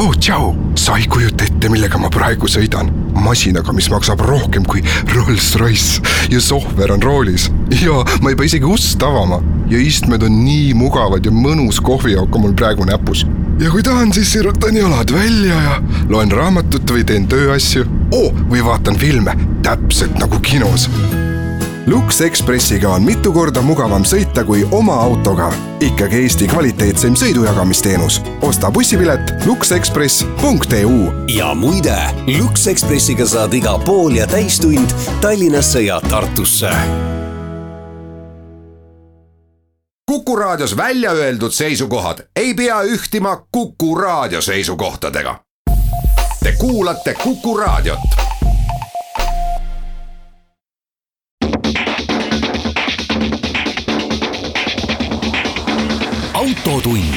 oh tšau, sa ei kujuta ette, millega ma praegu sõidan. masinaga, mis maksab rohkem kui Rolls-Royce. Ja sohver on roolis. Ja ma ei pea isegi ust avama. Ja istmed on nii mugavad ja mõnus kohvijook on mul praegu näpus. ja kui tahan, siis sirutan jalad välja ja loen raamatut või teen tööasju. Oh, või vaatan filme, täpselt nagu kinos Lux Expressiga on mitu korda mugavam sõita kui oma autoga. ikkagi Eesti kvaliteetseim sõidujagamisteenus. osta bussipilet luxexpress.eu. ja muide, Lux Expressiga saad iga pool ja täistund Tallinnasse ja Tartusse. kuku raadios välja öeldud seisukohad ei pea ühtima Kuku raadio seisukohtadega. Te kuulate Kuku raadiot autotund.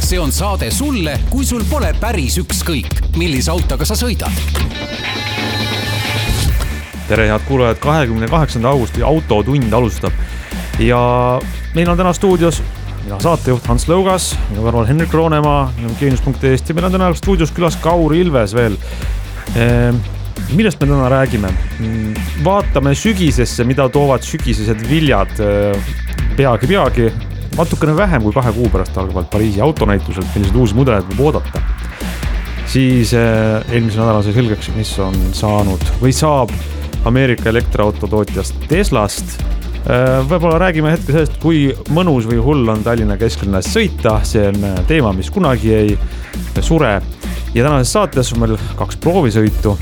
see on saade sulle, kui sul pole päris ükskõik, millise autoga sa sõidad. tere, head kuulajad, kahekümne kaheksanda augusti Autotund alustab ja meil on täna stuudios mina saatejuht Hans Lõugas, minu kõrval Henrik Roonemaa, geenius.ee-st ja meil on täna stuudios külas Kaur Ilves veel ehm, millest me täna räägime? Mm, vaatame sügisesse, mida toovad sügisesed viljad peagi-peagi, natukene vähem kui kahe kuu pärast algavad Pariisi autonäituselt, milliseid uusi mudeleid võib oodata. siis äh, eelmisel nädalal sai selgeks, mis on saanud või saab Ameerika elektriautotootjast Teslast äh, võib-olla räägime hetke sellest, kui mõnus või hull on Tallinna kesklinnas sõita, see on äh, teema, mis kunagi ei sure. ja tänases saates on meil kaks proovisõitu,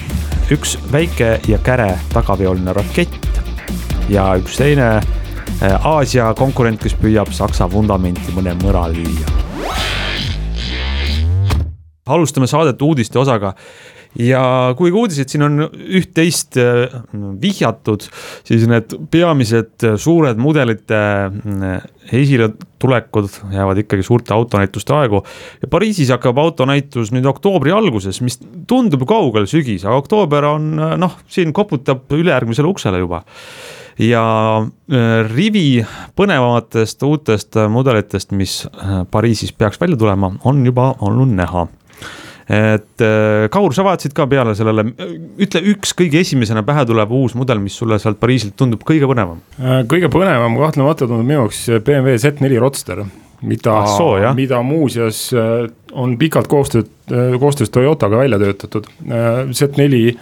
üks väike ja käre tagaveoline rakett ja üks teine Aasia konkurent, kes püüab Saksa vundamenti mõne mõra lüüa. alustame saadet uudiste osaga ja kuigi uudiseid siin on üht-teist äh, vihjatud, siis need peamised suured mudelite äh, esiletulekud jäävad ikkagi suurte autonäituste aegu. ja Pariisis hakkab autonäitus nüüd oktoobri alguses, mis tundub kaugel sügis, aga oktoober on noh, siin koputab ülejärgmisele uksele juba ja äh, rivi põnevamatest uutest mudelitest, mis äh, Pariisis peaks välja tulema, on juba olnud näha et äh, Kaur, sa vaatasid ka peale sellele, ütle üks kõige esimesena pähe tulev uus mudel, mis sulle sealt Pariisilt tundub kõige põnevam? kõige põnevam kahtlemata tundub minu jaoks BMW Z4 Roadster, mida, mida muuseas on pikalt koostööd, koostöös Toyotaga välja töötatud. Z4 Äh,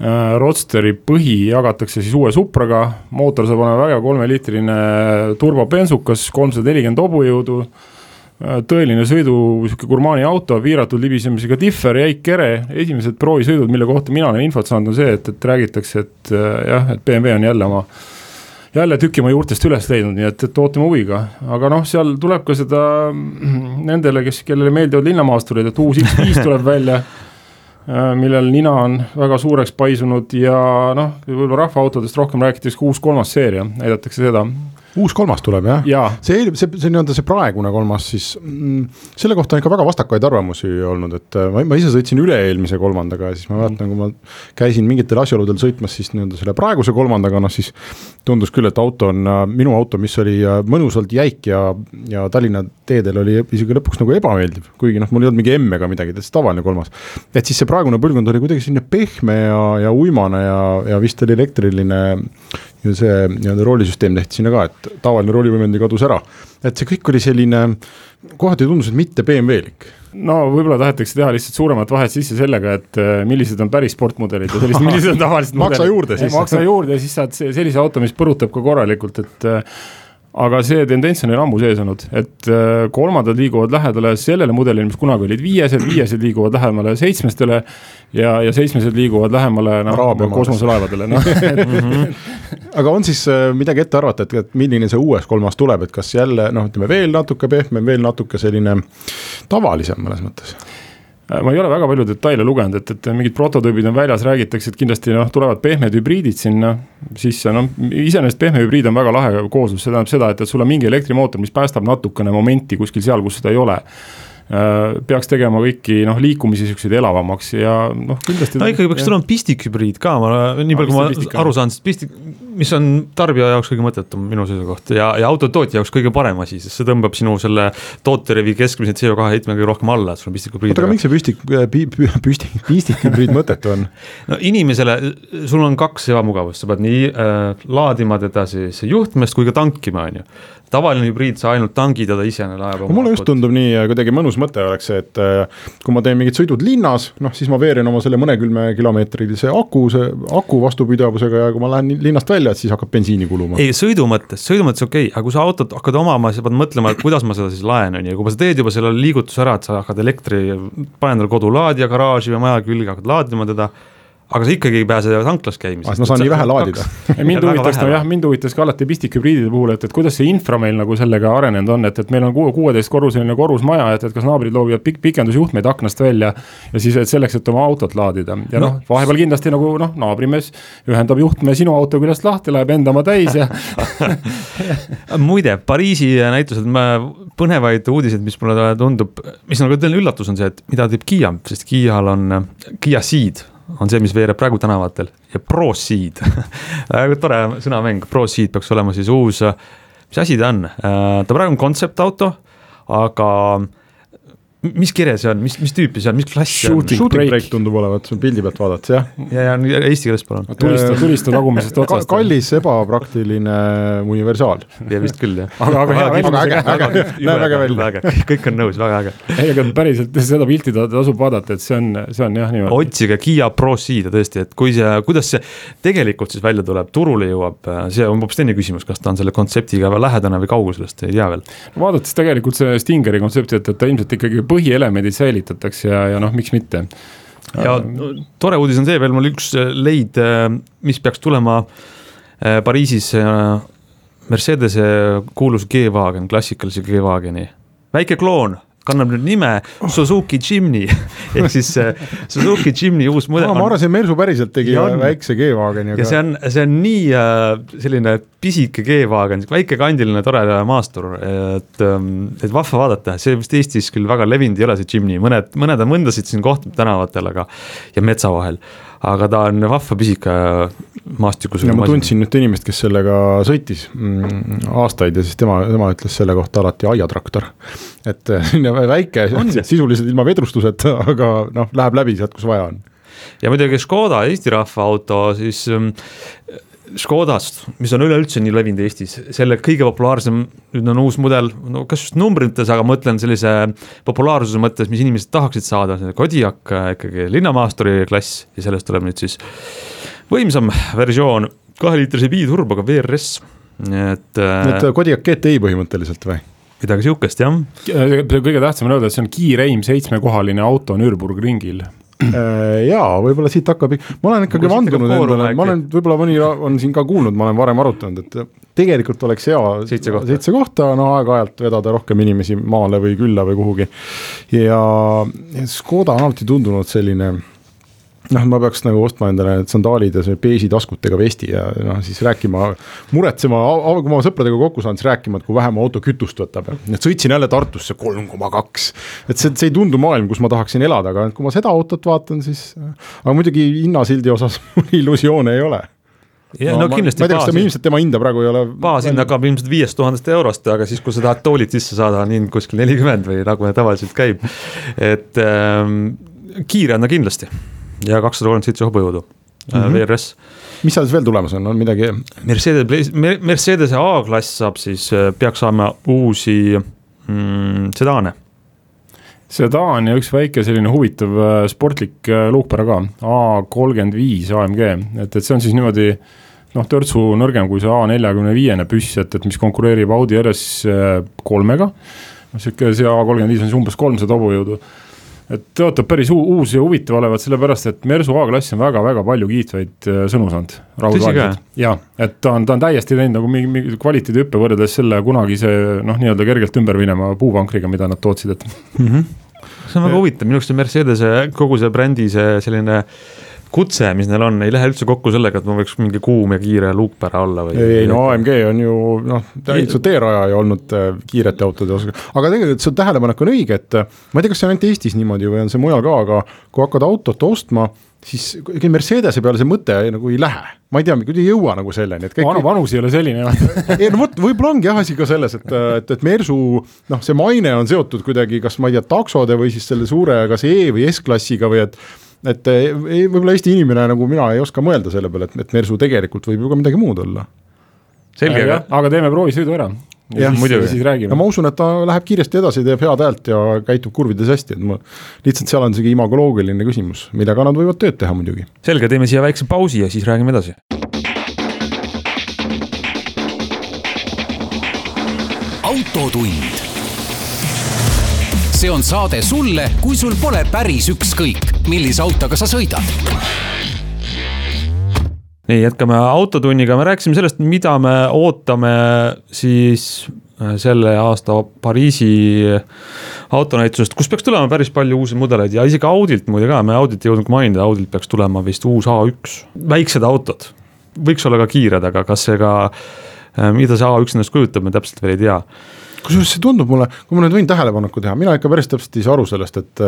Roadsteri põhi jagatakse siis uue Supraga, mootor saab olema väga kolmeliitrine turbobensukas, kolmsada nelikümmend hobujõudu. Äh, tõeline sõidu, sihuke gurmaani auto, piiratud libisemisega differ, jäik kere, esimesed proovisõidud, mille kohta mina olen infot saanud, on see, et, et räägitakse, et äh, jah, et BMW on jälle oma jälle tüki oma juurtest üles leidnud, nii et, et ootame huviga, aga noh, seal tuleb ka seda nendele, kes, kellele meeldivad linnamaasturid, et uus X5 tuleb välja. Äh, millel nina on väga suureks paisunud ja noh, võib-olla rahvaautodest rohkem rääkides ka uus kolmas seeria, näidatakse seda uus kolmas tuleb jah ja.? see, see, see nii-öelda see praegune kolmas siis mm,, selle kohta on ikka väga vastakaid arvamusi olnud, et äh, ma, ma ise sõitsin üle-eelmise kolmandaga ja siis ma mäletan, kui ma käisin mingitel asjaoludel sõitmas siis nii-öelda selle praeguse kolmandaga, noh siis tundus küll, et auto on äh, minu auto, mis oli äh, mõnusalt jäik ja, ja Tallinna teedel oli isegi lõpuks nagu ebameeldiv, kuigi noh, mul ei olnud mingi M ega midagi, täitsa tavaline kolmas. et siis see praegune põlvkond oli kuidagi selline pehme ja, ja uimane ja, ja vist oli elektriline ja see nii-öelda roolisüsteem tehti sinna ka, et tavaline roolivõimendi kadus ära. et see kõik oli selline, kohati tundus, et mitte BMW-lik no võib-olla tahetakse teha lihtsalt suuremat vahet sisse sellega, et äh, millised on päris sportmudelid ja sellised, millised on tavalised maksa juurde siis. maksa juurde siis saad sellise auto, mis põrutab ka korralikult, et äh, aga see tendents on neil ammu sees olnud, et äh, kolmandad liiguvad lähedale sellele mudelile, mis kunagi olid viiesed, viiesed liiguvad lähemale seitsmestele ja, ja seitsmesed liiguvad lähemale noh, kosmoselaevadele noh. Aga on siis äh, midagi ette arvata, et, et milline see uues kolmas tuleb, et kas jälle noh, ütleme veel natuke pehmem, veel natuke selline tavalisem mõnes mõttes? Äh, ma ei ole väga palju detaile lugenud, et, et mingid prototüübid on väljas, räägitakse, et kindlasti noh, tulevad pehmed hübriidid sinna sisse, noh iseenesest pehme hübriid on väga lahe kooslus, see tähendab seda, et, et sul on mingi elektrimootor, mis päästab natukene momenti kuskil seal, kus seda ei ole peaks tegema kõiki noh, liikumisi siukseid elavamaks ja noh, kindlasti. no ikkagi peaks tulema pistikhübriid ka, ma nii palju, kui ma aru saan, sest pistik, mis on tarbija jaoks kõige mõttetum minu seisukoht ja, ja autotootja jaoks kõige parem asi, sest see tõmbab sinu selle tooterevi keskmise CO2 heitme kõige rohkem alla, et sul on pistikhübriid. oota, aga miks see püstik, püstik, pistikhübriid mõttetu on? no inimesele, sul on kaks ebamugavust, sa pead nii äh, laadima teda siis juhtmest kui ka tankima, on ju tavaline hübriid, sa ainult tangid ja ta ise ajab oma mulle just tundub nii kuidagi mõnus mõte oleks see, et äh, kui ma teen mingid sõidud linnas, noh siis ma veeren oma selle mõnekümne kilomeetrilise aku, see aku vastupidavusega ja kui ma lähen linnast välja, et siis hakkab bensiini kuluma. ei, sõidu mõttes, sõidu mõttes okei okay., aga kui sa autot hakkad omama, sa pead mõtlema, et kuidas ma seda siis laen, on ju, kui sa teed juba selle liigutuse ära, et sa hakkad elektri, paned endale kodulaadija garaaži või maja külge, hakkad laadima teda aga sa ikkagi ei pääse tanklas käimisest. ma saan nii vähe laadida. mind huvitas, no jah, mind huvitas ka alati pistikhübriidide puhul, et, et kuidas see infra meil nagu sellega arenenud on, et, et meil on kuueteistkorruseline korrusmaja, et, et kas naabrid loobivad pik pikendusjuhtmeid aknast välja. ja siis, et selleks, et oma autot laadida ja noh no,, vahepeal kindlasti nagu noh, naabrimees ühendab juhtme sinu auto küljest lahti, läheb enda oma täis ja muide, Pariisi näitused, põnevaid uudiseid, mis mulle tundub, mis nagu tõeline üllatus on see, et mida teeb Kiia, sest Kiial on Kiia Ceed on see, mis veereb praegu tänavatel ja Proceed väga tore sõnamäng, Proceed peaks olema siis uus, mis asi ta on, ta praegu on kontseptauto, aga mis kire see on, mis, mis tüüpi see on, mis klass see on? Shooting break tundub olevat, pildi pealt vaadates jah. ja, ja eesti keeles palun. tulista, tulista tagumisest otsast. kallis, ebapraktiline universaal. ja vist küll jah. aga, aga hea aga äge, äge, näeb äge välja. kõik on nõus, väga äge. ei, aga päriselt seda pilti tasub vaadata, et see on, see on jah niimoodi. otsige Kiia Proceed tõesti, et kui see, kuidas see tegelikult siis välja tuleb, turule jõuab, see on hoopis teine küsimus, kas ta on selle kontseptiga lähedane või kaugel sellest, ei tea veel. vaadates tegelikult see Stingeri kontsepti, et, et ta ilmselt ikkagi põhielemendid säilitatakse ja, ja noh, miks mitte. ja tore uudis on see veel, mul üks leid, mis peaks tulema äh, Pariisis äh, Mercedese kuulus G-Wagen, klassikalise G-Wageni, väike kloon kannab nüüd nime Suzuki Jimny ehk siis äh, Suzuki Jimny uus mudel. ma arvasin, Mersu päriselt tegi on, väikse G-Wageni. ja see on, see on nii äh, selline pisike G-Wagen, väikekandiline tore maastur, et, ähm, et vahva vaadata, see vist Eestis küll väga levinud ei ole, see Jimny, mõned, mõned on mõndasid siin kohtanud tänavatel, aga ja metsa vahel aga ta on vahva pisike maastikus. ja ma tundsin ühte inimest, kes sellega sõitis mm, aastaid ja siis tema, tema ütles selle kohta alati aiatraktor. et väike, sisuliselt ilma vedrustuseta, aga noh, läheb läbi sealt, kus vaja on. ja muidugi Škoda, Eesti rahva auto, siis mm, Škodast, mis on üleüldse nii levinud Eestis, selle kõige populaarsem, nüüd on uus mudel, no kas just numbrites, aga mõtlen sellise populaarsuse mõttes, mis inimesed tahaksid saada, see Kodiaq ikkagi linnamaasturi klass ja sellest tuleb nüüd siis võimsam versioon, kaheliitrise biturboga VRS, et. et Kodiaq GTI põhimõtteliselt või? midagi sihukest jah. kõige tähtsam on öelda, et see on kiireim seitsmekohaline auto Nürburgringil Äh, jaa, võib-olla siit hakkab, ma olen ikkagi vandunud endale, ma olen, võib-olla mõni on siin ka kuulnud, ma olen varem arutanud, et tegelikult oleks hea seitse kohta, seitse kohta, no aeg-ajalt vedada rohkem inimesi maale või külla või kuhugi. ja Škoda on alati tundunud selline noh, ma peaks nagu ostma endale need sandaalid ja see beeži taskutega vesti ja noh, siis rääkima, muretsema, kui ma sõpradega kokku saan, siis rääkima, et kui vähe mu auto kütust võtab. et sõitsin jälle Tartusse kolm koma kaks, et see, see ei tundu maailm, kus ma tahaksin elada, aga kui ma seda autot vaatan, siis. aga muidugi hinnasildi osas mul illusioone ei ole ja no, no kindlasti. ma ei tea, kas tema ilmselt tema hinda praegu ei ole. baashind hakkab ilmselt viiest tuhandest eurost, aga siis, kui sa tahad toolid sisse saada, on hind kuskil nelikümmend või nagu tavaliselt käib. et ähm, kiire on ta kindlasti ja kakssada kolmkümmend seitse hobujõudu mm -hmm. VRS. mis seal siis veel tulemas on, on midagi? Mercedes, Mercedese A-klass saab siis, äh, peaks saama uusi mm, sedaane sedaan ja üks väike selline huvitav äh, sportlik äh, luukpära ka, A kolmkümmend viis AMG, et, et see on siis niimoodi noh, törtsu nõrgem kui see A neljakümne viiene püss, et, et mis konkureerib Audi RS kolmega. noh, sihuke see A kolmkümmend viis on siis umbes kolmsada hobujõudu et tõotab päris uus ja huvitav olevat, sellepärast et Mersu A-klass on väga-väga palju kiitvaid äh, sõnu saanud. ja, et ta on, ta on täiesti teinud nagu mingi, mingi kvaliteedihüppe võrreldes selle kunagise noh, nii-öelda kergelt ümber minema puuvankriga, mida nad tootsid, et mm. -hmm. see on väga huvitav, minu arust see Mercedese kogu see brändi see selline kutse, mis neil on, ei lähe üldse kokku sellega, et ma võiks mingi kuum ja kiire luukpära olla või? ei, no AMG on ju noh, täitsa teerajaja olnud äh, kiirete autode osas, aga tegelikult see tähelepanek on õige, et äh, ma ei tea, kas see on ainult Eestis niimoodi või on see mujal ka, aga kui hakkad autot ostma, siis ikkagi Mercedese peale see mõte nagu ei lähe, ma ei tea, kuidagi ei jõua nagu selleni, et kõik. vanus ei ole selline ei no vot, võib-olla ongi jah asi ka selles, et, et, et Mersu noh, see maine on seotud kuidagi kas ma ei tea, taksode või siis selle suure kas E või S-klassiga või et et ei, võib-olla Eesti inimene nagu mina ei oska mõelda selle peale, et, et Mersu tegelikult võib ju ka midagi muud olla. selge, aga teeme proovisõidu ära. jah, muidugi, no ma usun, et ta läheb kiiresti edasi, teeb head häält ja käitub kurvides hästi, et ma lihtsalt seal on sihuke imagoloogiline küsimus, millega nad võivad tööd teha muidugi. selge, teeme siia väikse pausi ja siis räägime edasi. autotund see on saade sulle, kui sul pole päris ükskõik, millise autoga sa sõidad. Nii, jätkame Autotunniga, me rääkisime sellest, mida me ootame siis äh, selle aasta Pariisi autonäitusest, kus peaks tulema päris palju uusi mudeleid ja isegi Audilt muide ka, me Audit ei jõudnud mainida, Audilt peaks tulema vist uus A1, väiksed autod. võiks olla ka kiired, aga kas see ka, äh, mida see A1 endast kujutab, me täpselt veel ei tea kusjuures see tundub mulle, kui ma nüüd võin tähelepaneku teha, mina ikka päris täpselt ei saa aru sellest, et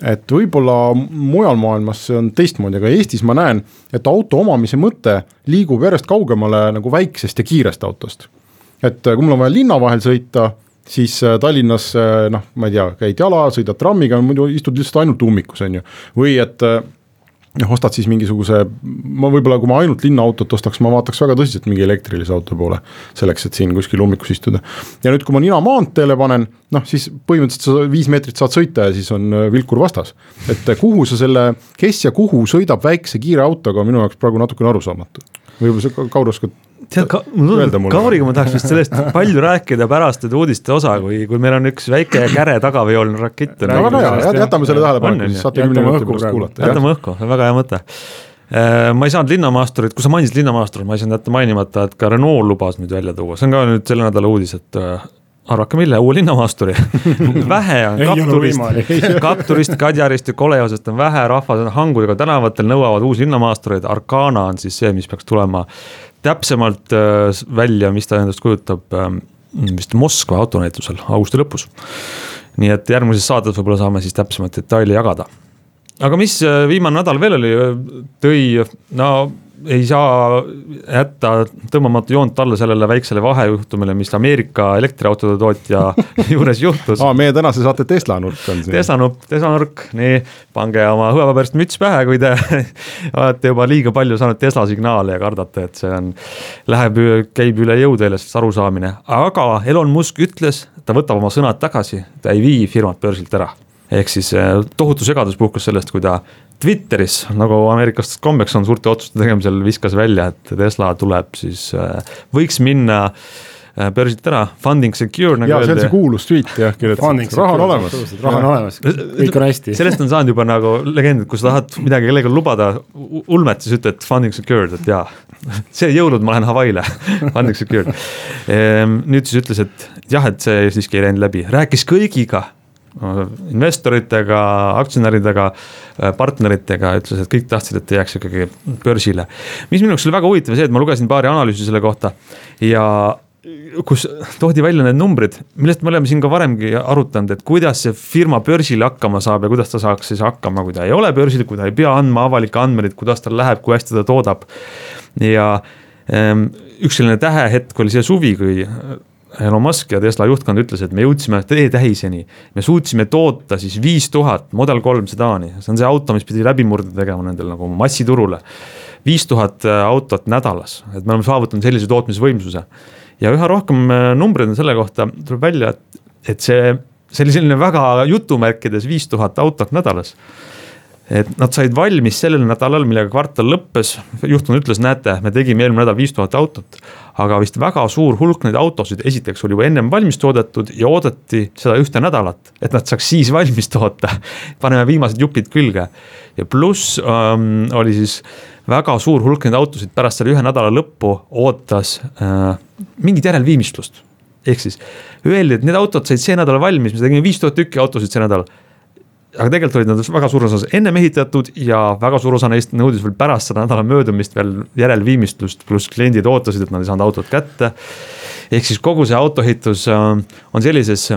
et võib-olla mujal maailmas see on teistmoodi, aga Eestis ma näen, et auto omamise mõte liigub järjest kaugemale nagu väiksest ja kiirest autost. et kui mul on vaja linna vahel sõita, siis äh, Tallinnas äh, noh, ma ei tea, käid jala, sõidad trammiga, muidu istud lihtsalt ainult ummikus, on ju, või et noh, ostad siis mingisuguse, ma võib-olla, kui ma ainult linnaautot ostaks, ma vaataks väga tõsiselt mingi elektrilise auto poole. selleks, et siin kuskil ummikus istuda. ja nüüd, kui ma nina maanteele panen, noh siis põhimõtteliselt sa viis meetrit saad sõita ja siis on äh, vilkur vastas. et äh, kuhu sa selle, kes ja kuhu sõidab väikse kiire autoga, on minu jaoks praegu natukene arusaamatu. Võib-olla sa, Kaur, oskad tead ka, mulle tundub, Kauriga ma tahaks vist sellest palju rääkida pärast seda uudiste osa, kui, kui meil on üks väike käre tagaveoline rakett. no väga hea, jätame selle tähelepaneku, siis saate kümne minuti pärast kuulata. jätame õhku, väga hea mõte. Äh, ma ei saanud linnamaasturit, kui sa mainisid linnamaasturit, ma ei saanud jätta mainimata, et ka Renault lubas nüüd välja tuua, see on ka nüüd selle nädala uudis, et äh, arvake mille, uue linnamaasturi vähe on Kapturist, Kapturist, Kadjarist ja Kolehosest on vähe, rahvas on hangudega tänavatel, nõuavad uusi linnamaastureid, Arkana on siis see, mis peaks tulema täpsemalt äh, välja, mis ta endast kujutab ähm, vist Moskva autonäitusel augusti lõpus. nii et järgmises saates võib-olla saame siis täpsemaid detaile jagada. aga mis äh, viimane nädal veel oli, tõi, no ei saa jätta tõmbamata joont alla sellele väiksele vahejuhtumile, mis Ameerika elektriautode tootja juures juhtus. Aa, meie tänase saate Tesla nurk on siin. Tesla nurk, Tesla nurk, nii, pange oma hõbepaberist müts pähe, kui te olete juba liiga palju saanud Tesla signaale ja kardate, et see on, läheb, käib üle jõu teile sellest arusaamine, aga Elon Musk ütles, ta võtab oma sõnad tagasi, ta ei vii firmat börsilt ära ehk siis eh, tohutu segadus puhkes sellest, kui ta Twitteris, nagu ameeriklastest kombeks on suurte otsuste tegemisel, viskas välja, et Tesla tuleb siis, äh, võiks minna äh, börsilt ära, funding secure nagu ja, öeldi. see on see kuulus tweet jah, kirjutatud, raha on olemas. raha on olemas, kõik on hästi. sellest on saanud juba nagu legend, et kui sa tahad midagi kellelegi lubada, ulmet, siis ütled funding secured, et jaa. see jõulud ma lähen Hawaii'le funding secured. Ehm, nüüd siis ütles, et jah, et see siiski ei läinud läbi, rääkis kõigiga investoritega, aktsionäridega, äh, partneritega, ütles, et kõik tahtsid, et jääks ikkagi börsile. mis minu jaoks oli väga huvitav, see, et ma lugesin paari analüüsi selle kohta ja kus toodi välja need numbrid, millest me oleme siin ka varemgi arutanud, et kuidas see firma börsile hakkama saab ja kuidas ta saaks siis hakkama, kui ta ei ole börsil, kui ta ei pea andma avalikke andmeid, kuidas tal läheb, kui hästi ta toodab. ja ähm, üks selline tähehetk oli see suvi, kui Elon Musk ja Tesla juhtkond ütles, et me jõudsime E-tähiseni. me suutsime toota siis viis tuhat Model kolm sedaani, see on see auto, mis pidi läbimurde tegema nendel nagu massiturule. viis tuhat äh, autot nädalas, et me oleme saavutanud sellise tootmisvõimsuse. ja üha rohkem äh, numbreid on selle kohta, tuleb välja, et, et see, see oli selline väga jutumärkides viis tuhat autot nädalas et nad said valmis sellel nädalal, millega kvartal lõppes, juhtkond ütles, näete, me tegime eelmine nädal viis tuhat autot. aga vist väga suur hulk neid autosid esiteks oli juba ennem valmis toodetud ja oodati seda ühte nädalat, et nad saaks siis valmis toota. paneme viimased jupid külge ja pluss ähm, oli siis väga suur hulk neid autosid pärast selle ühe nädala lõppu ootas äh, mingit järelviimistlust. ehk siis öeldi, et need autod said see nädal valmis, me tegime viis tuhat tükki autosid see nädal aga tegelikult olid nad väga suures osas ennem ehitatud ja väga suur osa neist nõudis veel pärast seda nädala möödumist veel järelviimistlust, pluss kliendid ootasid, et nad ei saanud autot kätte. ehk siis kogu see autoehitus äh, on sellises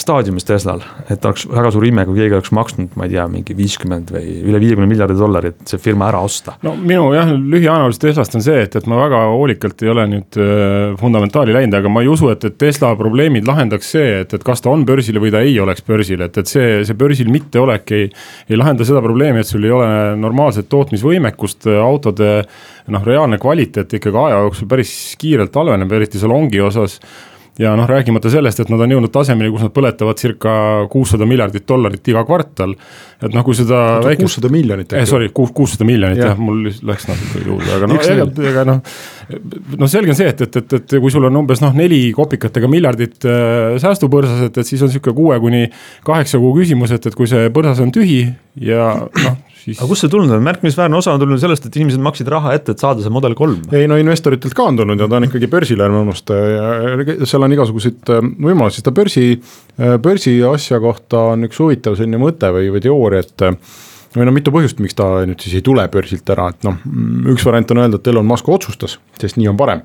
staadiumis Teslal, et oleks väga suur ime, kui keegi oleks maksnud, ma ei tea, mingi viiskümmend või üle viiekümne miljardi dollarit see firma ära osta. no minu jah, lühianalüüs Teslast on see, et, et ma väga hoolikalt ei ole nüüd äh, fundamentaali läinud, aga ma ei usu, et, et Tesla probleemid lahendaks see, et, et kas ta on börsil või ta ei oleks börsil, et, et see, see börsil mitteolek ei. ei lahenda seda probleemi, et sul ei ole normaalset tootmisvõimekust, autode noh, reaalne kvaliteet ikkagi aja jooksul päris kiirelt halveneb, eriti salongi osas ja noh, rääkimata sellest, et nad on jõudnud tasemeni, kus nad põletavad circa kuussada miljardit dollarit iga kvartal. et noh, kui seda. kuussada miljonit eh,. Sorry, kuussada miljonit jah ja,, mul läks natuke juurde, aga noh, ega, ega noh. noh, selge on see, et, et, et, et kui sul on umbes noh, neli kopikatega miljardit äh, säästupõrsas, et, et siis on sihuke kuue kuni kaheksa kuu küsimus, et, et kui see põrsas on tühi ja noh siis. aga kust see tulnud on, märkimisväärne osa on tulnud sellest, et inimesed maksid raha ette, et saada see Model kolm. ei no investoritelt ka on tulnud ja ta on ikkagi börsile unusta ja seal on igasuguseid äh, võimalusi, seda börsi, äh, börsi asja kohta on üks huvitav selline mõte või, või teooria, et äh, või no mitu põhjust, miks ta nüüd siis ei tule börsilt ära, et noh, üks variant on öelda, et Elon Musk otsustas, sest nii on parem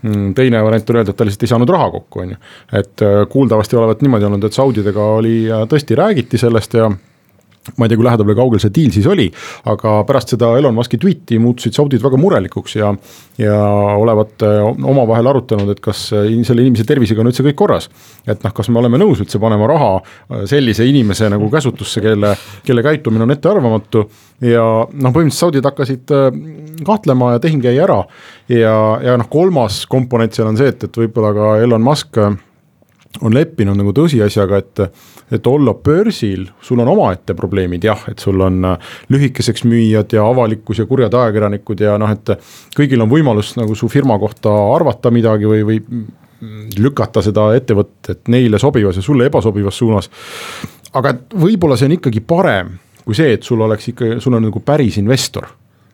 mm, teine variant on öelda, et ta lihtsalt ei saanud raha kokku, on ju. et kuuldavasti olevat niimoodi olnud, et saudidega oli, tõesti räägiti sellest ja ma ei tea, kui lähedal või kaugel see deal siis oli, aga pärast seda Elon Musk'i tweet'i muutusid saudid väga murelikuks ja, ja olevat äh, omavahel arutanud, et kas äh, selle inimese tervisega on üldse kõik korras. et noh, kas me oleme nõus üldse panema raha äh, sellise inimese nagu käsutusse, kelle, kelle käitumine on ettearvamatu. ja noh, põhimõtteliselt saudid hakkasid kahtlema ja tehing jäi ära. ja, ja noh, kolmas komponent seal on see, et, et võib-olla ka Elon Musk on leppinud nagu tõsiasjaga, et, et olla börsil, sul on omaette probleemid jah, et sul on äh, lühikeseks müüjad ja avalikkus ja kurjad ajakirjanikud ja noh, et kõigil on võimalus nagu su firma kohta arvata midagi või, või lükata seda ettevõtet neile sobivas ja sulle ebasobivas suunas. aga võib-olla see on ikkagi parem kui see, et sul oleks ikka, sul on nagu päris investor,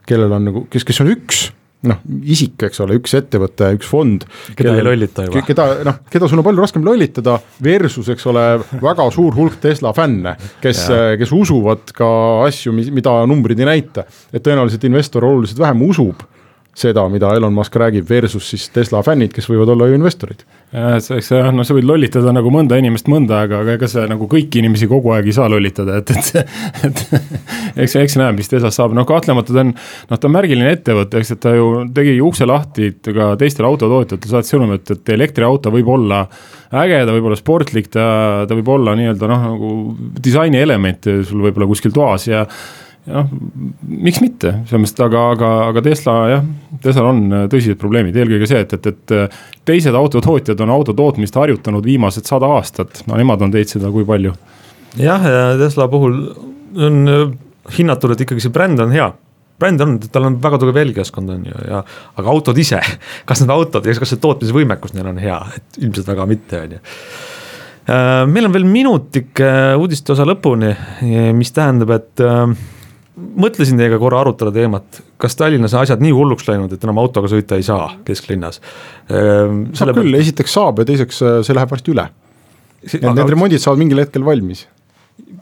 kellel on nagu, kes, kes on üks noh, isik, eks ole, üks ettevõte, üks fond. keda ei lollita juba. keda noh, keda sul on palju raskem lollitada versus, eks ole, väga suur hulk Tesla fänne, kes, kes usuvad ka asju, mida numbrid ei näita. et tõenäoliselt investor oluliselt vähem usub seda, mida Elon Musk räägib, versus siis Tesla fännid, kes võivad olla ju investorid. eks noh, sa võid lollitada nagu mõnda inimest mõnda aega, aga ega sa nagu kõiki inimesi kogu aeg ei saa lollitada, et, et et eks, eks näeb, mis Teslast saab, noh kahtlemata ta on, noh, ta on märgiline ettevõte, eks, et ta ju tegi ukse lahti ka teistele autotootjatele, saatis sõnumi, et, et elektriauto võib olla äge, ta võib olla sportlik, ta, ta võib olla nii-öelda noh, nagu disaini element sul võib-olla kuskil toas ja jah, miks mitte, selles mõttes, aga, aga, aga Tesla jah, Teslal on äh, tõsised probleemid, eelkõige see, et, et, et äh, teised autotootjad on auto tootmist harjutanud viimased sada aastat, no nemad on teinud seda kui palju? jah, ja Tesla puhul on äh, hinnatud, et ikkagi see bränd on hea. Bränd on, tal on väga tugev jälgijaskond on ju ja, aga autod ise, kas need autod ja kas see tootmisvõimekus neil on hea, et ilmselt väga mitte, on ju. Meil on veel minutike uudiste osa lõpuni, mis tähendab, et mõtlesin teiega korra arutada teemat, kas Tallinnas on asjad nii hulluks läinud, et enam autoga sõita ei saa kesklinnas? Ehm, saab küll, esiteks saab ja teiseks äh, see läheb varsti üle. Need remondid saavad mingil hetkel valmis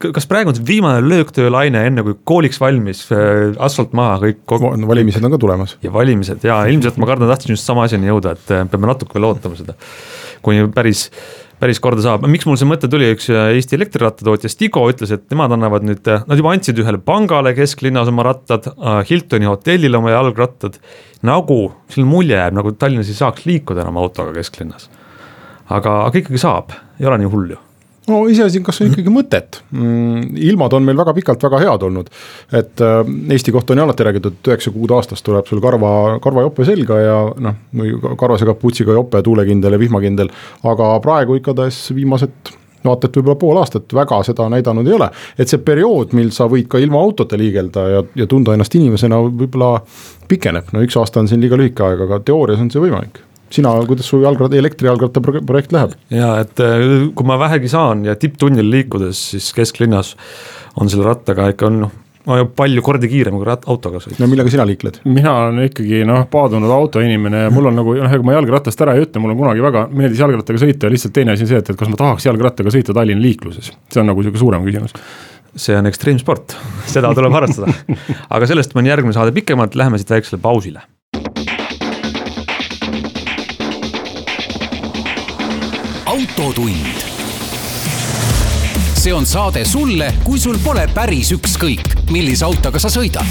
kas praegu on see viimane lööktöölaine, enne kui kooliks valmis, äh, asfalt maha, kõik kogu.... valimised on ka tulemas. ja valimised ja ilmselt ma kardan, tahtsin just sama asjani jõuda, et äh, peame natuke veel ootama seda, kuni päris päris korda saab, miks mul see mõte tuli, üks äh, Eesti elektrirattatootja Stigo ütles, et nemad annavad nüüd, äh, nad juba andsid ühele pangale kesklinnas oma rattad, äh, Hiltoni hotellile oma jalgrattad. nagu selline mulje jääb, nagu Tallinnas ei saaks liikuda enam autoga kesklinnas. aga, aga ikkagi saab, ei ole nii hull ju no iseasi, kas on ikkagi mõtet mm,, ilmad on meil väga pikalt väga head olnud. et äh, Eesti kohta on ju alati räägitud, et üheksa kuud aastas tuleb sul karva, karvajope selga ja noh, karvase kapuutsiga jope, tuulekindel ja vihmakindel. aga praegu igatahes viimased vaata et võib-olla pool aastat väga seda näidanud ei ole. et see periood, mil sa võid ka ilma autota liigelda ja, ja tunda ennast inimesena, võib-olla pikeneb, no üks aasta on siin liiga lühike aeg, aga teoorias on see võimalik sina, kuidas su jalgratta, elektrijalgratta projekt läheb? ja et äh, kui ma vähegi saan ja tipptunnil liikudes, siis kesklinnas on selle rattaga ikka on noh ma olen palju kordi kiirem kui autoga sõita. no millega sina liikled? mina olen ikkagi noh, paadunud autoinimene ja mul on nagu noh, ega ma jalgratast ära ei ütle, mul on kunagi väga meeldis jalgrattaga sõita ja lihtsalt teine asi on see, et, et kas ma tahaks jalgrattaga sõita Tallinna liikluses. see on nagu sihuke suurem küsimus see on ekstreemsport, seda tuleb harrastada. aga sellest mõni järgmine saade pikemalt, läheme siit väiksele pausile. Autotund. see on saade sulle, kui sul pole päris ükskõik, millise autoga sa sõidad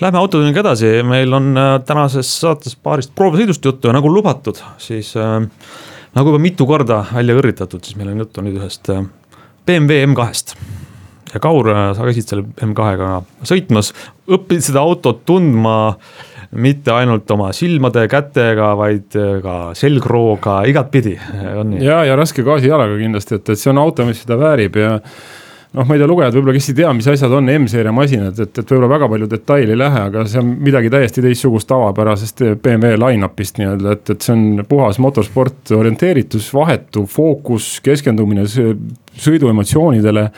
Lähme autotunniga edasi, meil on äh, tänases saates paarist proovasõidust juttu ja nagu lubatud, siis äh, nagu juba mitu korda välja kõrritatud, siis meil on juttu nüüd ühest äh, BMW M2-st. ja Kaur, äh, sa käisid selle M2-ga sõitmas, õppisid seda autot tundma mitte ainult oma silmade, kätega, vaid ka selgrooga, igatpidi, on nii? ja, ja raske gaasijalaga kindlasti, et, et see on auto, mis seda väärib ja noh, ma ei tea, lugejad võib-olla, kes ei tea, mis asjad on M-seeria masinad, et, et võib-olla väga palju detaili ei lähe, aga see on midagi täiesti teistsugust tavapärasest BMW line-up'ist nii-öelda, et, et see on puhas motorsport, orienteeritus, vahetu fookus, keskendumine sõiduemotsioonidele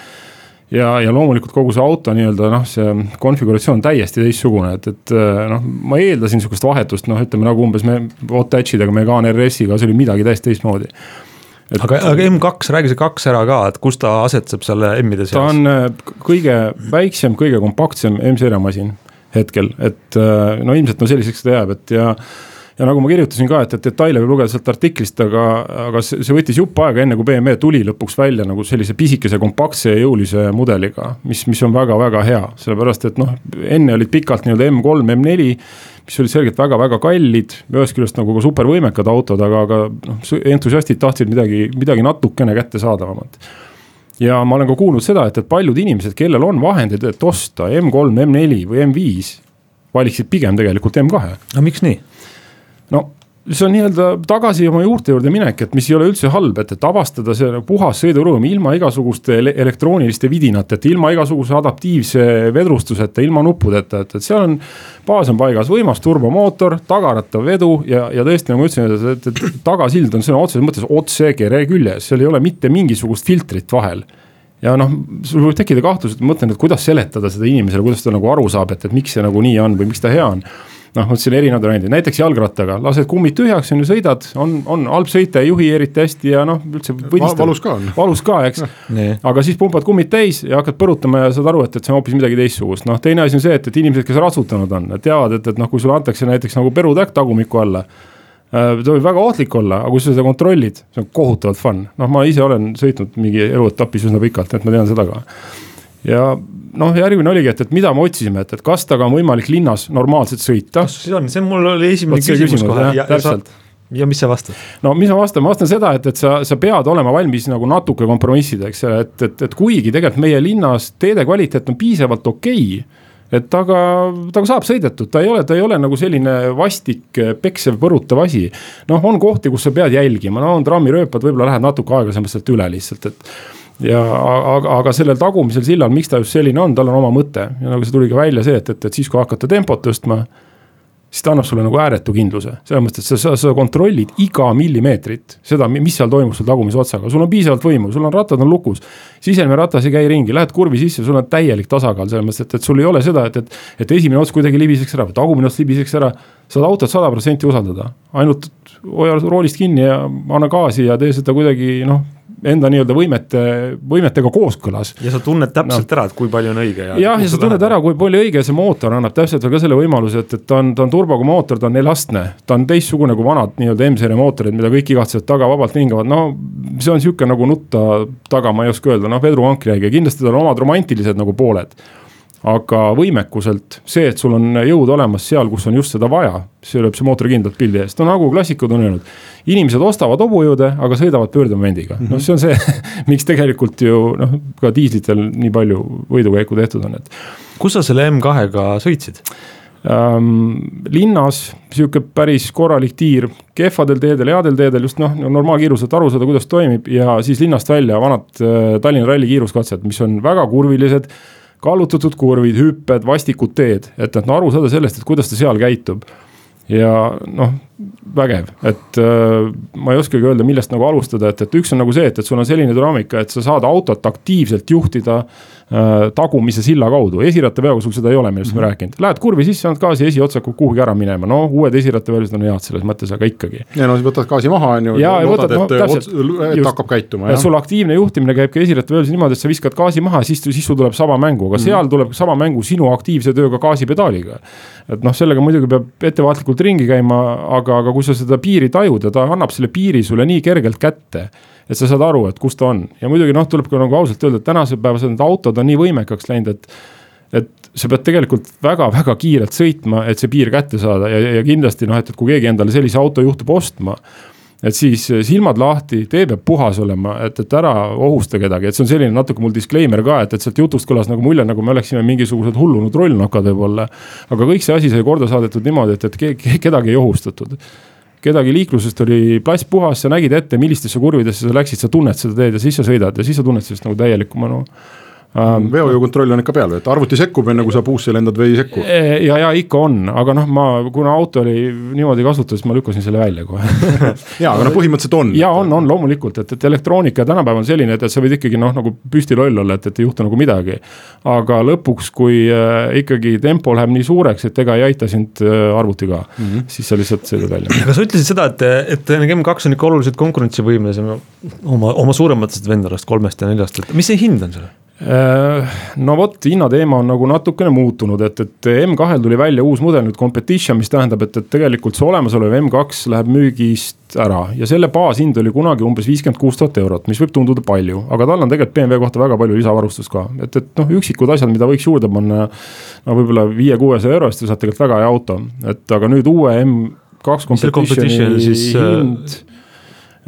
ja, ja loomulikult kogu see auto nii-öelda noh, see konfiguratsioon täiesti teistsugune, et, et noh, ma eeldasin sihukest vahetust, noh, ütleme nagu umbes me Watch idega, Megane RS-iga, see oli midagi täiesti teistmoodi et aga, aga M2, räägi see kaks ära ka, et kus ta asetseb selle M-ide seas? ta on äh, kõige väiksem, kõige kompaktsem M-seeria masin hetkel, et äh, no ilmselt no selliseks ta jääb, et ja ja nagu ma kirjutasin ka, et, et detaile võib lugeda sealt artiklist, aga, aga see, see võttis jupp aega, enne kui BMW tuli lõpuks välja nagu sellise pisikese, kompaktse ja jõulise mudeliga. mis, mis on väga-väga hea, sellepärast et noh, enne olid pikalt nii-öelda M3, M4 mis olid selgelt väga-väga kallid, ühest küljest nagu ka supervõimekad autod, aga, aga noh, entusiastid tahtsid midagi, midagi natukene kättesaadavamat. ja ma olen ka kuulnud seda, et, et paljud inimesed, kellel on vahendid, et osta M3, M4 või M5, valiksid pigem tegelikult M2. no miks nii? No see on nii-öelda tagasi oma juurte juurde minek, et mis ei ole üldse halb, et, et avastada see nagu puhas sõiduruum ilma igasuguste elektrooniliste vidinateta, ilma igasuguse adaptiivse vedrustuseta, ilma nuppudeta, et, et seal on. baas on paigas, võimas turbomootor, tagarattav vedu ja, ja tõesti nagu ma ütlesin, et, et, et tagasild on sõna otseses mõttes otse kere küljes, seal ei ole mitte mingisugust filtrit vahel ja noh, sul võib tekkida kahtlus, et ma mõtlen, et kuidas seletada seda inimesele, kuidas ta nagu aru saab, et, et miks see nagu nii on või miks ta hea on noh, mõtlesin erinevad variandid, näiteks jalgrattaga, lased kummid tühjaks, on ju, sõidad, on, on halb sõita, ei juhi eriti hästi ja noh, üldse võdistad. valus ka on. valus ka, eks. Aga siis pumbad kummid täis ja hakkad põrutama ja saad aru, et, et see on hoopis midagi teistsugust, noh, teine asi on see, et, et inimesed, kes ratsutanud on, teavad, et, et noh, kui sulle antakse näiteks nagu perutäkk tagumiku alla äh, ta võib väga ohtlik olla, aga kui sa seda kontrollid, see on kohutavalt fun, noh, ma ise olen sõitnud mingi eluetapis üsna pikalt, et ma tean seda ka. Ja noh, järgmine oligi, et, et mida me otsisime, et, et kas temaga on võimalik linnas normaalselt sõita. siis on, see mul oli esimene Võt küsimus, küsimus kohe. täpselt ja mis sa vastad? no mis ma vastan, ma vastan seda, et, et sa, sa pead olema valmis nagu natuke kompromissideks, et, et, et kuigi tegelikult meie linnas teede kvaliteet on piisavalt okei okay, et aga temaga saab sõidetud, ta ei ole, ta ei ole nagu selline vastik, peksev, põrutav asi. noh, on kohti, kus sa pead jälgima, no on trammirööpad, võib-olla lähed natuke aeglasemalt sealt üle lihtsalt, et ja aga, aga sellel tagumisel sillal, miks ta just selline on, tal on oma mõte ja nagu see tuli ka välja see, et, et, et siis, kui hakata tempot tõstma siis ta annab sulle nagu ääretu kindluse, selles mõttes, et sa, sa, sa kontrollid iga millimeetrit seda, mis seal toimub sul tagumise otsaga, sul on piisavalt võimu, sul on rattad on lukus. sisemine ratas ei käi ringi, lähed kurvi sisse, sul on täielik tasakaal selles mõttes, et, et sul ei ole seda, et, et. et esimene ots kuidagi libiseks ära või tagumine ots libiseks ära, saad autot sada protsenti usaldada, ainult hoia roolist kinni ja anna gaasi ja tee seda kuidagi noh enda nii-öelda võimete, võimetega kooskõlas. ja sa tunned täpselt no. ära, et kui palju on õige ja. jah, ja sa tunned ära, kui palju õige see mootor annab täpselt veel ka selle võimaluse, et, et ta on, ta on turboga mootor, ta on neljastne. ta on teistsugune kui vanad nii-öelda M-seeria mootorid, mida kõik igatsevad taga vabalt hingavad, no see on sihuke nagu nutta taga, ma ei oska öelda, noh, vedruvankriga, kindlasti tal on omad romantilised nagu pooled aga võimekuselt see, et sul on jõud olemas seal, kus on just seda vaja, see lööb see mootor kindlalt pildi eest, no nagu klassikud on öelnud. inimesed ostavad hobujõude, aga sõidavad pöördemomendiga mm, -hmm. noh, see on see miks tegelikult ju noh, ka diislitel nii palju võidukäiku tehtud on, et. kus sa selle M2-ga sõitsid? ähm, linnas sihuke päris korralik tiir, kehvadel teedel, headel teedel just noh, normaalkiiruselt aru saada, kuidas toimib ja siis linnast välja vanad äh, Tallinna ralli kiiruskatsed, mis on väga kurvilised kallutatud kurvid, hüpped, vastikud teed, et, et no aru saada sellest, et kuidas ta seal käitub. ja noh, vägev, et äh, ma ei oskagi öelda, millest nagu alustada, et, et üks on nagu see, et, et sul on selline dünaamika, et sa saad autot aktiivselt juhtida Äh, tagumise silla kaudu, esirattaveoga sul seda ei ole, millest mm -hmm. me rääkinud, lähed kurvi sisse, annad gaasi, esiotsa hakkab kuhugi ära minema, no uued esirattaveolised on head selles mõttes, aga ikkagi. ja no siis võtad gaasi maha, on ju. ja, ja võtad, no täpselt. et hakkab käituma. sul aktiivne juhtimine käib ka esirattaveolis niimoodi, et sa viskad gaasi maha, siis, siis sul tuleb sama mängu, aga mm -hmm. seal tuleb sama mängu sinu aktiivse tööga gaasipedaaliga. et noh, sellega muidugi peab ettevaatlikult ringi käima, aga, aga kui sa seda piiri tajud ja ta annab selle piiri sulle nii kergelt kätte et sa saad aru, et kus ta on ja muidugi noh, tuleb ka nagu ausalt öelda, et tänasel päevasel need autod on nii võimekaks läinud, et. et sa pead tegelikult väga-väga kiirelt sõitma, et see piir kätte saada ja, ja kindlasti noh, et, et kui keegi endale sellise auto juhtub ostma et siis silmad lahti, tee peab puhas olema, et, et ära ohusta kedagi, et see on selline natuke mul disclaimer ka, et, et sealt jutust kõlas nagu mulje, nagu me oleksime mingisugused hullunud rollnokad võib-olla. aga kõik see asi sai korda saadetud niimoodi, et, et kedagi ei ohustatud kedagi liiklusest oli plass puhas, sa nägid ette, millistesse kurvidesse sa läksid, sa tunned seda teed ja siis sa sõidad ja siis sa tunned sellest nagu täielikku mõnu ähm,. Veojõukontroll on ikka peal, et arvuti sekkub enne kui sa puusse lendad või ei sekku? E, ja, ja ikka on, aga noh, ma, kuna auto oli niimoodi kasutuses, ma lükkasin selle välja kohe ja, aga no põhimõtteliselt on. ja on, on loomulikult, et, et elektroonika tänapäeval on selline, et, et sa võid ikkagi noh, nagu püsti loll olla, et, et ei juhtu nagu midagi. aga lõpuks, kui äh, ikkagi tempo läheb nii suureks, et ega ei aita sind äh, arvuti ka mm, -hmm. siis sa lihtsalt sõidad välja. aga sa ütlesid seda, et, et M2 on ikka oluliselt konkurentsivõimelisem oma, oma suurematest vendadest, kolmest ja neljast, et mis see hind on seal? Äh, no vot, hinnateema on nagu natukene muutunud, et, et M2-l tuli välja uus mudel nüüd competition, mis tähendab, et, et tegelikult see olemasolev M2 läheb müügist ära ja selle baashind oli kunagi umbes viiskümmend kuus tuhat eurot, mis võib tunduda palju, aga tal on tegelikult BMW kohta väga palju lisavarustust ka, et, et noh, üksikud asjad, mida võiks juurde panna. no võib-olla viie-kuuesaja euro eest ja saad tegelikult väga hea auto, et aga nüüd uue M2 competition'i hind Äh,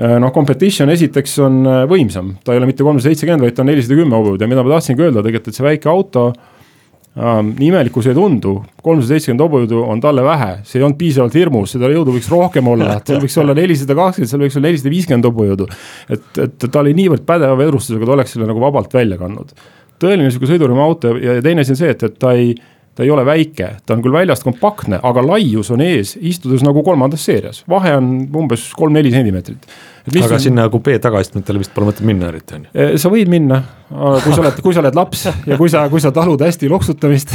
noh, competition esiteks on äh, võimsam, ta ei ole mitte kolmsada seitsekümmend, vaid ta on nelisada kümme hobujõudu ja mida ma tahtsingi öelda tegelikult, et see väike auto ähm,. nii imelik, kui see ei tundu, kolmsada seitsekümmend hobujõudu on talle vähe, see ei olnud piisavalt hirmus, seda jõudu võiks rohkem olla, seal võiks olla nelisada kakskümmend, seal võiks olla nelisada viiskümmend hobujõudu. et, et ta oli niivõrd pädeva vedrustusega, ta oleks selle nagu vabalt välja kandnud. tõeline sihuke sõidurühma auto ja, ja teine asi on see, et, et ta ei ta ei ole väike, ta on küll väljast kompaktne, aga laius on ees, istudes nagu kolmandas seerias, vahe on umbes kolm-neli sentimeetrit aga on... sinna kupee tagaistmetele vist pole mõtet minna eriti on ju? Eh, sa võid minna, kui sa oled, kui sa oled laps ja kui sa, kui sa talud hästi loksutamist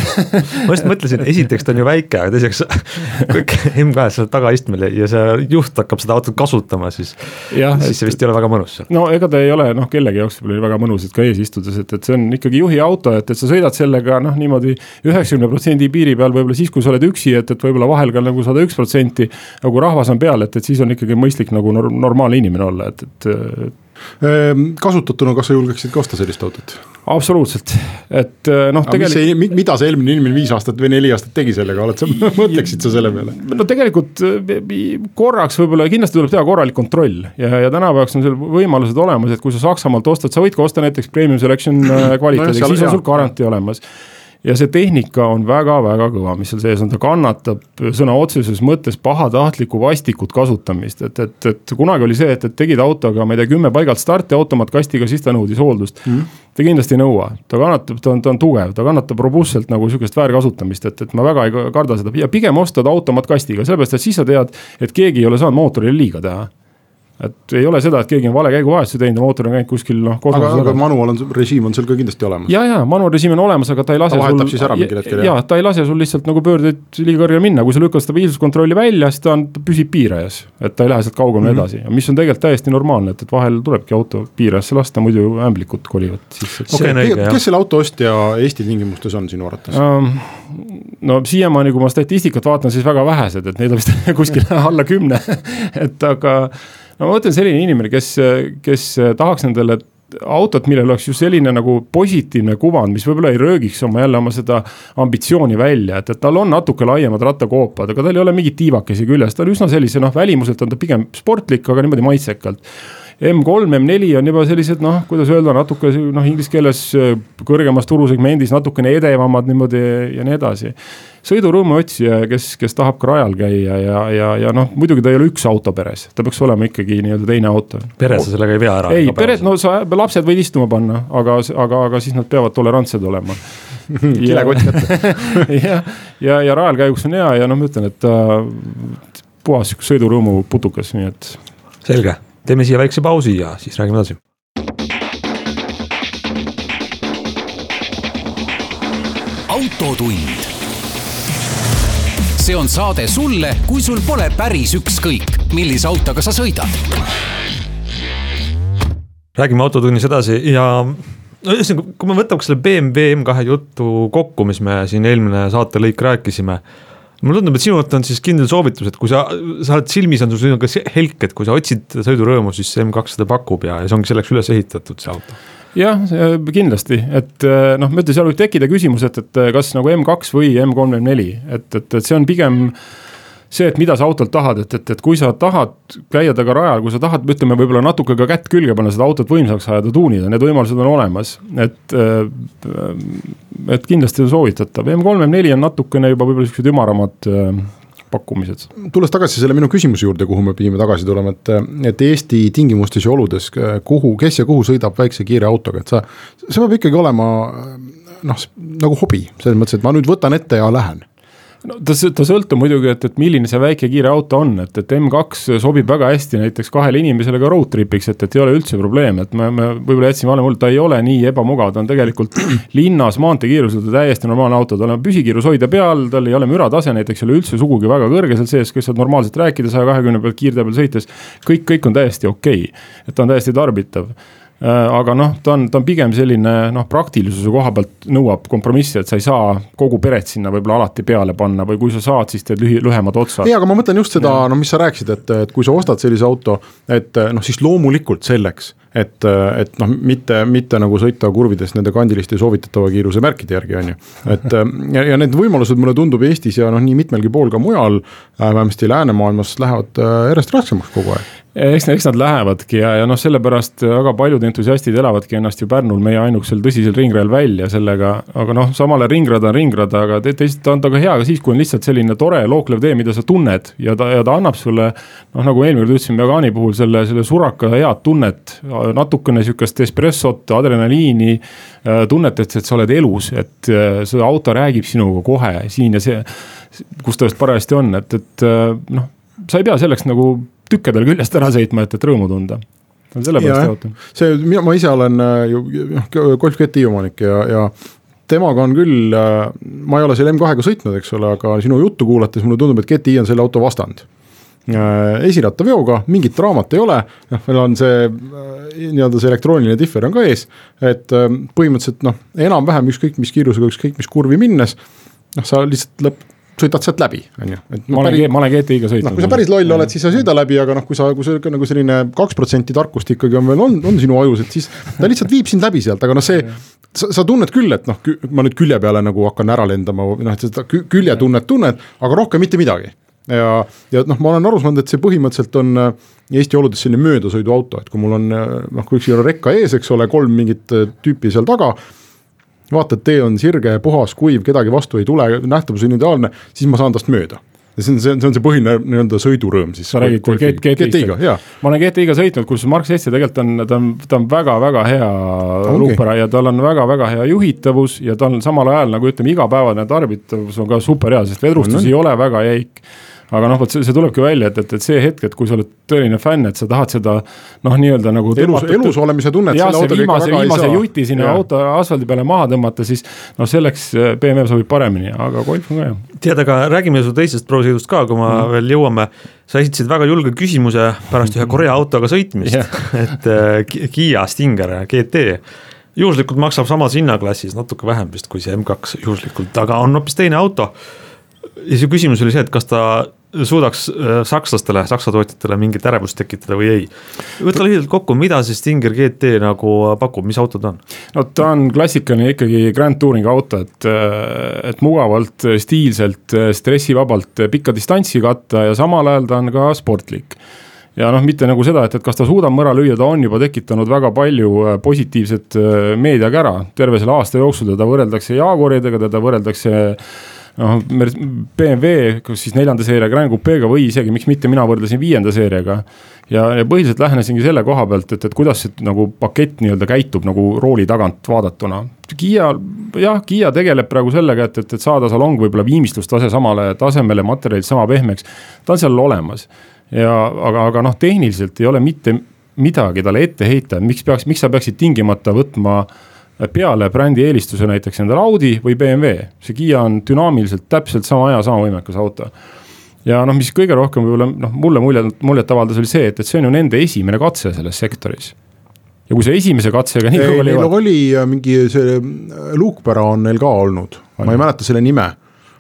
ma just mõtlesin, esiteks ta on ju väike, aga teiseks kõik M2-s oled tagaistmel ja see juht hakkab seda autot kasutama, siis. siis see vist ei ole väga mõnus seal. no ega ta ei ole noh, kellegi jaoks võib-olla väga mõnus, et ka ees istudes, et, et see on ikkagi juhi auto, et, et sa sõidad sellega noh, niimoodi üheksakümne protsendi piiri peal, võib-olla siis, kui sa oled üksi, et, et võib-olla vahel ka nagu sada üks protsenti. nagu rahvas on peal, et, et siis on ikkagi mõistlik nagu normaalne inimene olla, et, et, et ehm, kasutatuna, kas sa julgeksid ka osta sellist autot? absoluutselt, et eh, noh, tegelikult. mida see eelmine inimene viis aastat või neli aastat tegi sellega, oled sa, mõtleksid sa selle peale? no tegelikult eh, korraks võib-olla kindlasti tuleb teha korralik kontroll ja, ja tänapäevaks on seal võimalused olemas, et kui sa Saksamaalt ostad, sa võid ka osta näiteks premium selection kvaliteediga no,, siis on sul garantii olemas ja see tehnika on väga-väga kõva, mis seal sees on, ta kannatab sõna otseses mõttes pahatahtlikku vastikut kasutamist, et, et, et kunagi oli see, et, et tegid autoga, ma ei tea, kümme paigalt starti automaatkastiga, siis ta nõudis hooldust. Mm.. ta kindlasti ei nõua, ta kannatab, ta on, ta on tugev, ta kannatab robustselt nagu sihukest väärkasutamist, et, et ma väga ei karda seda. Ja pigem osta ta automaatkastiga, sellepärast et siis sa tead, et keegi ei ole saanud mootorile liiga teha et ei ole seda, et keegi on vale käiguvahetuse teinud ja mootor on käinud kuskil noh. aga, aga manual on, režiim on seal ka kindlasti olemas. ja, ja manual režiim on olemas, aga ta ei lase. ta vahetab sul, siis ära mingil hetkel. ja ta ei lase sul lihtsalt nagu pöördeid liiga kõrgele minna, kui sa lükkad stabiilsuskontrolli välja, siis ta on, ta püsib piirajas. et ta ei lähe sealt kaugemale mm -hmm. edasi, mis on tegelikult täiesti normaalne, et, et vahel tulebki auto piirajasse lasta, muidu ämblikud kolivad sisse okay,. kes selle auto ostja Eesti tingimustes on sinu arvates um,? no siiamaani, kui ma statistikat vaatan, siis väga vähesed, et neid on vist kuskil alla kümne et aga no ma mõtlen selline inimene, kes, kes tahaks endale autot, millel oleks just selline nagu positiivne kuvand, mis võib-olla ei röögiks oma jälle oma seda ambitsiooni välja, et, et tal on natuke laiemad rattakoopad, aga tal ei ole mingit tiivakesi küljes, ta on üsna sellise noh, välimuselt on ta pigem sportlik, aga niimoodi maitsekalt M3, M4 on juba sellised noh, kuidas öelda, natuke noh, inglise keeles äh, kõrgemas turusegmendis natukene edevamad niimoodi ja nii edasi. sõidurõõmu otsija, kes, kes tahab ka rajal käia ja, ja, ja noh, muidugi ta ei ole üks auto peres, ta peaks olema ikkagi nii-öelda teine auto. pere sa sellega ei vea ära? ei, pere, no sa, lapsed võid istuma panna, aga, aga, aga siis nad peavad tolerantsed olema kilekott kätte ja, ja, ja rajal käiguks on hea ja noh, ma ütlen, et ta puhas sihuke sõidurõõmu putukas, nii et. selge, teeme siia väikse pausi ja siis räägime edasi. autotund. see on saade sulle, kui sul pole päris ükskõik, millise autoga sa sõidad. räägime autotunnis edasi ja no ühesõnaga, kui me võtaks selle BMW M2 jutu kokku, mis me siin eelmine saatelõik rääkisime mulle tundub, et sinu jaoks on siis kindel soovitus, et kui sa, sa oled silmis on sul ka helk, et kui sa otsid sõidurõõmu, siis see M2 seda pakub ja, ja see ongi selleks üles ehitatud, see auto. Jah, kindlasti, et noh, ma ütlen, seal võib tekkida küsimus, et, et kas nagu M2 või M34, et, et, et see on pigem see, et mida sa autolt tahad, et, et, et kui sa tahad käia temaga rajal, kui sa tahad, ütleme võib-olla natuke ka kätt külge panna, seda autot võimsaks ajada, tuunida, need võimalused on olemas, et. et kindlasti on soovitatav, M34 on natukene juba võib-olla siuksed ümaramad pakkumised. tulles tagasi selle minu küsimuse juurde, kuhu me pidime tagasi tulema, et, et Eesti tingimustes ja oludes, kuhu, kes ja kuhu sõidab väikse kiire autoga, et sa, see peab ikkagi olema noh, nagu hobi, selles mõttes, et ma nüüd võtan ette ja lähen no ta, ta sõltub muidugi, et, et milline see väike kiire auto on, et, et M2 sobib väga hästi näiteks kahele inimesele ka road trip'iks, et, et ei ole üldse probleem, et me, me võib-olla jätsime vale mulje, ta ei ole nii ebamugav, ta on tegelikult linnas maanteekiirusel täiesti normaalne auto, tal on püsikiirus hoida peal, tal ei ole müratase näiteks ei ole üldse sugugi väga kõrge seal sees, kes saab normaalselt rääkida saja kahekümne pealt kiirtee peal sõites. kõik, kõik on täiesti okei okay., et ta on täiesti tarbitav aga noh, ta on, ta on pigem selline noh, praktilisuse koha pealt nõuab kompromissi, et sa ei saa kogu peret sinna võib-olla alati peale panna või kui sa saad, siis teed lühi, lühemad otsad. ei, aga ma mõtlen just seda, no mis sa rääkisid, et, et kui sa ostad sellise auto, et noh, siis loomulikult selleks et, et noh, mitte, mitte nagu sõita kurvides nende kandiliste soovitatava kiiruse märkide järgi, on ju. et ja, ja need võimalused mulle tundub Eestis ja noh, nii mitmelgi pool ka mujal, äh, vähemasti läänemaailmas lähevad äh, järjest raskemaks kogu aeg eks, eks nad lähevadki ja, ja noh, sellepärast väga paljud entusiastid elavadki ennast ju Pärnul meie ainukesel tõsisel ringrajal välja sellega, aga noh, samale ringrada on ringrada, aga teisalt ta on ta ka hea ka siis, kui on lihtsalt selline tore looklev tee, mida sa tunned ja ta, ja ta annab sulle noh, nagu eelmine kord ütlesin Megani puhul selle, selle suraka head tunnet, natukene sihukest espressot, adrenaliini, tunnet, et, et sa oled elus, et see auto räägib sinuga kohe siin ja see, kus ta just parajasti on, et, et noh, sa ei pea selleks nagu tükkadel küljest ära sõitma, et, et rõõmu tunda. Sellepärast jaotan. see, mina, ma ise olen äh, ju noh, Golf GTI omanik ja, ja temaga on küll, äh, ma ei ole selle M2-ga sõitnud, eks ole, aga sinu juttu kuulates mulle tundub, et GTI on selle auto vastand. Äh, esirattaveoga, mingit draamat ei ole, noh, meil on see nii-öelda see elektrooniline differ on ka ees, et põhimõtteliselt noh, enam-vähem ükskõik mis kiirusega, ükskõik mis kurvi minnes, noh, sa lihtsalt lõpp, sõidad sealt läbi, on ju. ma olen, ma olen GTI-ga sõitnud. noh, kui sa päris loll oled, siis sa ei sõida läbi, aga noh, kui sa, kui sa nagu selline kaks protsenti tarkust ikkagi on veel on, on sinu ajus, et siis ta lihtsalt viib sind läbi sealt, aga noh, see. sa, sa tunned küll, et noh, ma nüüd külje peale nagu hakkan ära lendama noh, et seda küljetunnet tunned, aga rohkem mitte midagi ja, ja noh, ma olen aru saanud, et see põhimõtteliselt on äh, Eesti oludes selline möödasõiduauto, et kui mul on äh, noh, kui ükski rekka ees, eks ole, kolm mingit äh, tüüpi seal taga vaata, et tee on sirge, puhas, kuiv, kedagi vastu ei tule, nähtavus on ideaalne, siis ma saan tast mööda. Ja see on, see on, see on see põhiline nii-öelda sõidurõõm siis. sa räägid GTI-ga, jaa. ma olen GTI-ga sõitnud, kus Mark seitse tegelikult on, ta on, ta on väga-väga hea luupera ja tal on väga-väga hea juhitavus ja ta on samal ajal nagu ütleme, igapäevane tarbitavus on ka super hea, sest vedrustus no, ei ole väga jäik aga noh, vot see, see tulebki välja, et, et, et see hetk, et kui sa oled tõeline fänn, et sa tahad seda noh, nii-öelda nagu. elus, elus olemise tunnet. jah, see viimase, viimase juti sinna ja. auto asfaldi peale maha tõmmata, siis noh, selleks äh, BMW sobib paremini, aga Golf on ka hea. tead, aga räägime su teisest proovisõidust ka, kui me mm. veel jõuame. sa esitasid väga julge küsimuse pärast ühe Korea autoga sõitmist yeah. et äh, Kiia Stinger GT juhuslikult maksab samas hinnaklassis natuke vähem vist kui see M2 juhuslikult, aga on hoopis teine auto ja su küsimus oli see, et kas ta suudaks äh, sakslastele, saksa tootjatele mingit ärevust tekitada või ei. võta lühidalt kokku, mida see Stinger GT nagu pakub, mis auto ta on? no ta on klassikaline ikkagi Grand Touring auto, et, äh, et mugavalt, stiilselt, stressivabalt pikka distantsi katta ja samal ajal ta on ka sportlik ja noh, mitte nagu seda, et, et kas ta suudab mõra lüüa, ta on juba tekitanud väga palju äh, positiivset meediakära terve selle aasta jooksul, teda võrreldakse Jaaguaridega, teda võrreldakse noh, BMW, kus siis neljanda seeria Grand Coupe'ga või isegi, miks mitte, mina võrdlesin viienda seeriaga. ja, ja põhiliselt lähenesingi selle koha pealt, et, et kuidas see nagu pakett nii-öelda käitub nagu rooli tagant vaadatuna. Kiia jah, Kiia tegeleb praegu sellega, et, et, et saada salong võib-olla viimistlustase samale tasemele, materjalid sama pehmeks. ta on seal olemas ja aga, aga noh, tehniliselt ei ole mitte midagi talle ette heita, miks peaks, miks sa peaksid tingimata võtma peale brändi eelistuse näiteks endale Audi või BMW, see Kiia on dünaamiliselt täpselt sama hea, sama võimekas auto. Ja noh, mis kõige rohkem võib-olla noh, mulle muljet, muljet avaldas, oli see, et, et see on ju nende esimene katse selles sektoris. Ja kui sa esimese katsega nii jõuad. Neil oli äh, mingi see äh, luukpära on neil ka olnud, ma ei mäleta selle nime.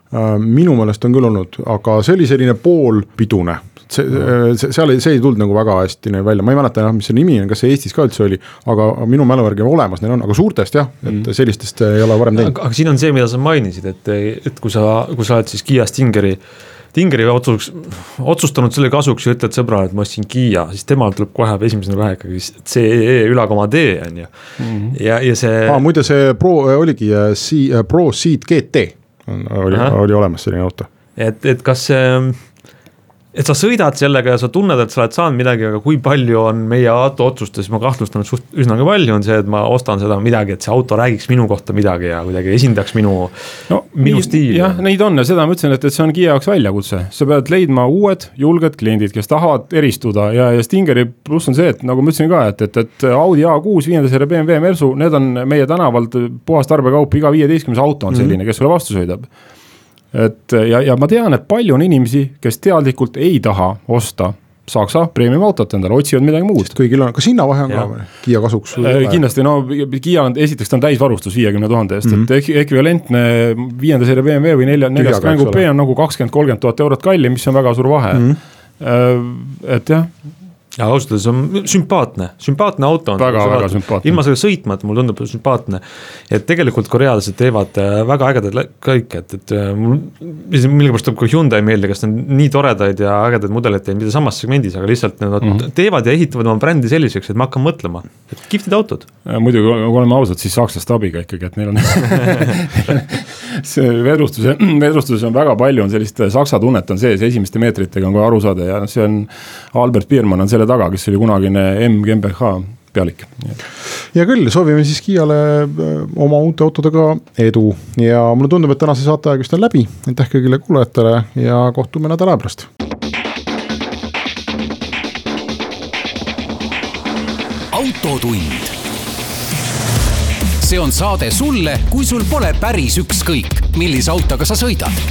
Äh, minu meelest on küll olnud, aga see oli selline poolpidune see, see, seal ei, see ei tulnud nagu väga hästi neil välja, ma ei mäleta enam, mis see nimi on, kas see Eestis ka üldse oli, aga minu mälu järgi olemas neil on, aga suurtest jah, et mm. sellistest ei ole varem teinud. aga siin on see, mida sa mainisid, et, et kui sa, kui sa oled siis Kiia Stingeri Tingeri otsus, otsustanud selle kasuks ja ütled sõbrale, et ma ostsin Kiia, siis temal tuleb kohe esimesena pähe ikkagi CEE ülakoma D on ju. -hmm. ja, ja see ah,. muide, see Pro oligi C, Pro Seat GT on, oli, oli olemas selline auto. et, et kas see et sa sõidad sellega ja sa tunned, et sa oled saanud midagi, aga kui palju on meie auto otsustes, ma kahtlustan, et suht üsnagi palju on see, et ma ostan seda midagi, et see auto räägiks minu kohta midagi ja kuidagi esindaks minu no,, minu stiili. jah, neid on ja seda ma ütlesin, et, et see on Kiia jaoks väljakutse, sa pead leidma uued julged kliendid, kes tahavad eristuda ja, ja Stingeri pluss on see, et nagu ma ütlesin ka, et, et, et Audi A6, viienda seeria BMW Mersu, need on meie tänavalt puhas tarbekaup, iga viieteistkümnes auto on selline mm, -hmm. kes sulle vastu sõidab et ja, ja ma tean, et palju on inimesi, kes teadlikult ei taha osta Saksa premium autot endale, otsivad midagi muud. kõigil on, kas hinnavahe on ja. ka või, Kiia kasuks? Äh, kindlasti, no Kiia on, esiteks ta on täisvarustus viiekümne tuhande eest mm, -hmm. et ekvivalentne viienda seeria BMW või nelja, neljas Grand Coupe on nagu kakskümmend, kolmkümmend tuhat eurot kallim, mis on väga suur vahe mm. -hmm. et jah, ja ausalt öeldes on sümpaatne, sümpaatne auto on. väga-väga sümpaatne. ilma selle sõitmata mulle tundub sümpaatne. et tegelikult korealased teevad äh, väga ägedaid kõike, et, et äh, mul millegipärast tuleb ka Hyundai meelde, kes on nii toredaid ja ägedaid mudeleid teinud, mida samas segmendis, aga lihtsalt nad mm -hmm. teevad ja ehitavad oma brändi selliseks, et ma hakkan mõtlema, et kihvtid autod. muidugi, kui oleme ausad, siis sakslaste abiga ikkagi, et neil on see vedrustuse, vedrustuses on väga palju on sellist saksa tunnet on sees, esimeste meetritega on kohe aru saada ja see on, Albert Biermann on selle taga, kes oli kunagine M GmbH pealik. hea küll, soovime siis Kiiale äh, oma uute autodega edu ja mulle tundub, et tänase saateaeg vist on läbi. aitäh kõigile kuulajatele ja kohtume nädala pärast. autotund. see on saade sulle, kui sul pole päris ükskõik, millise autoga sa sõidad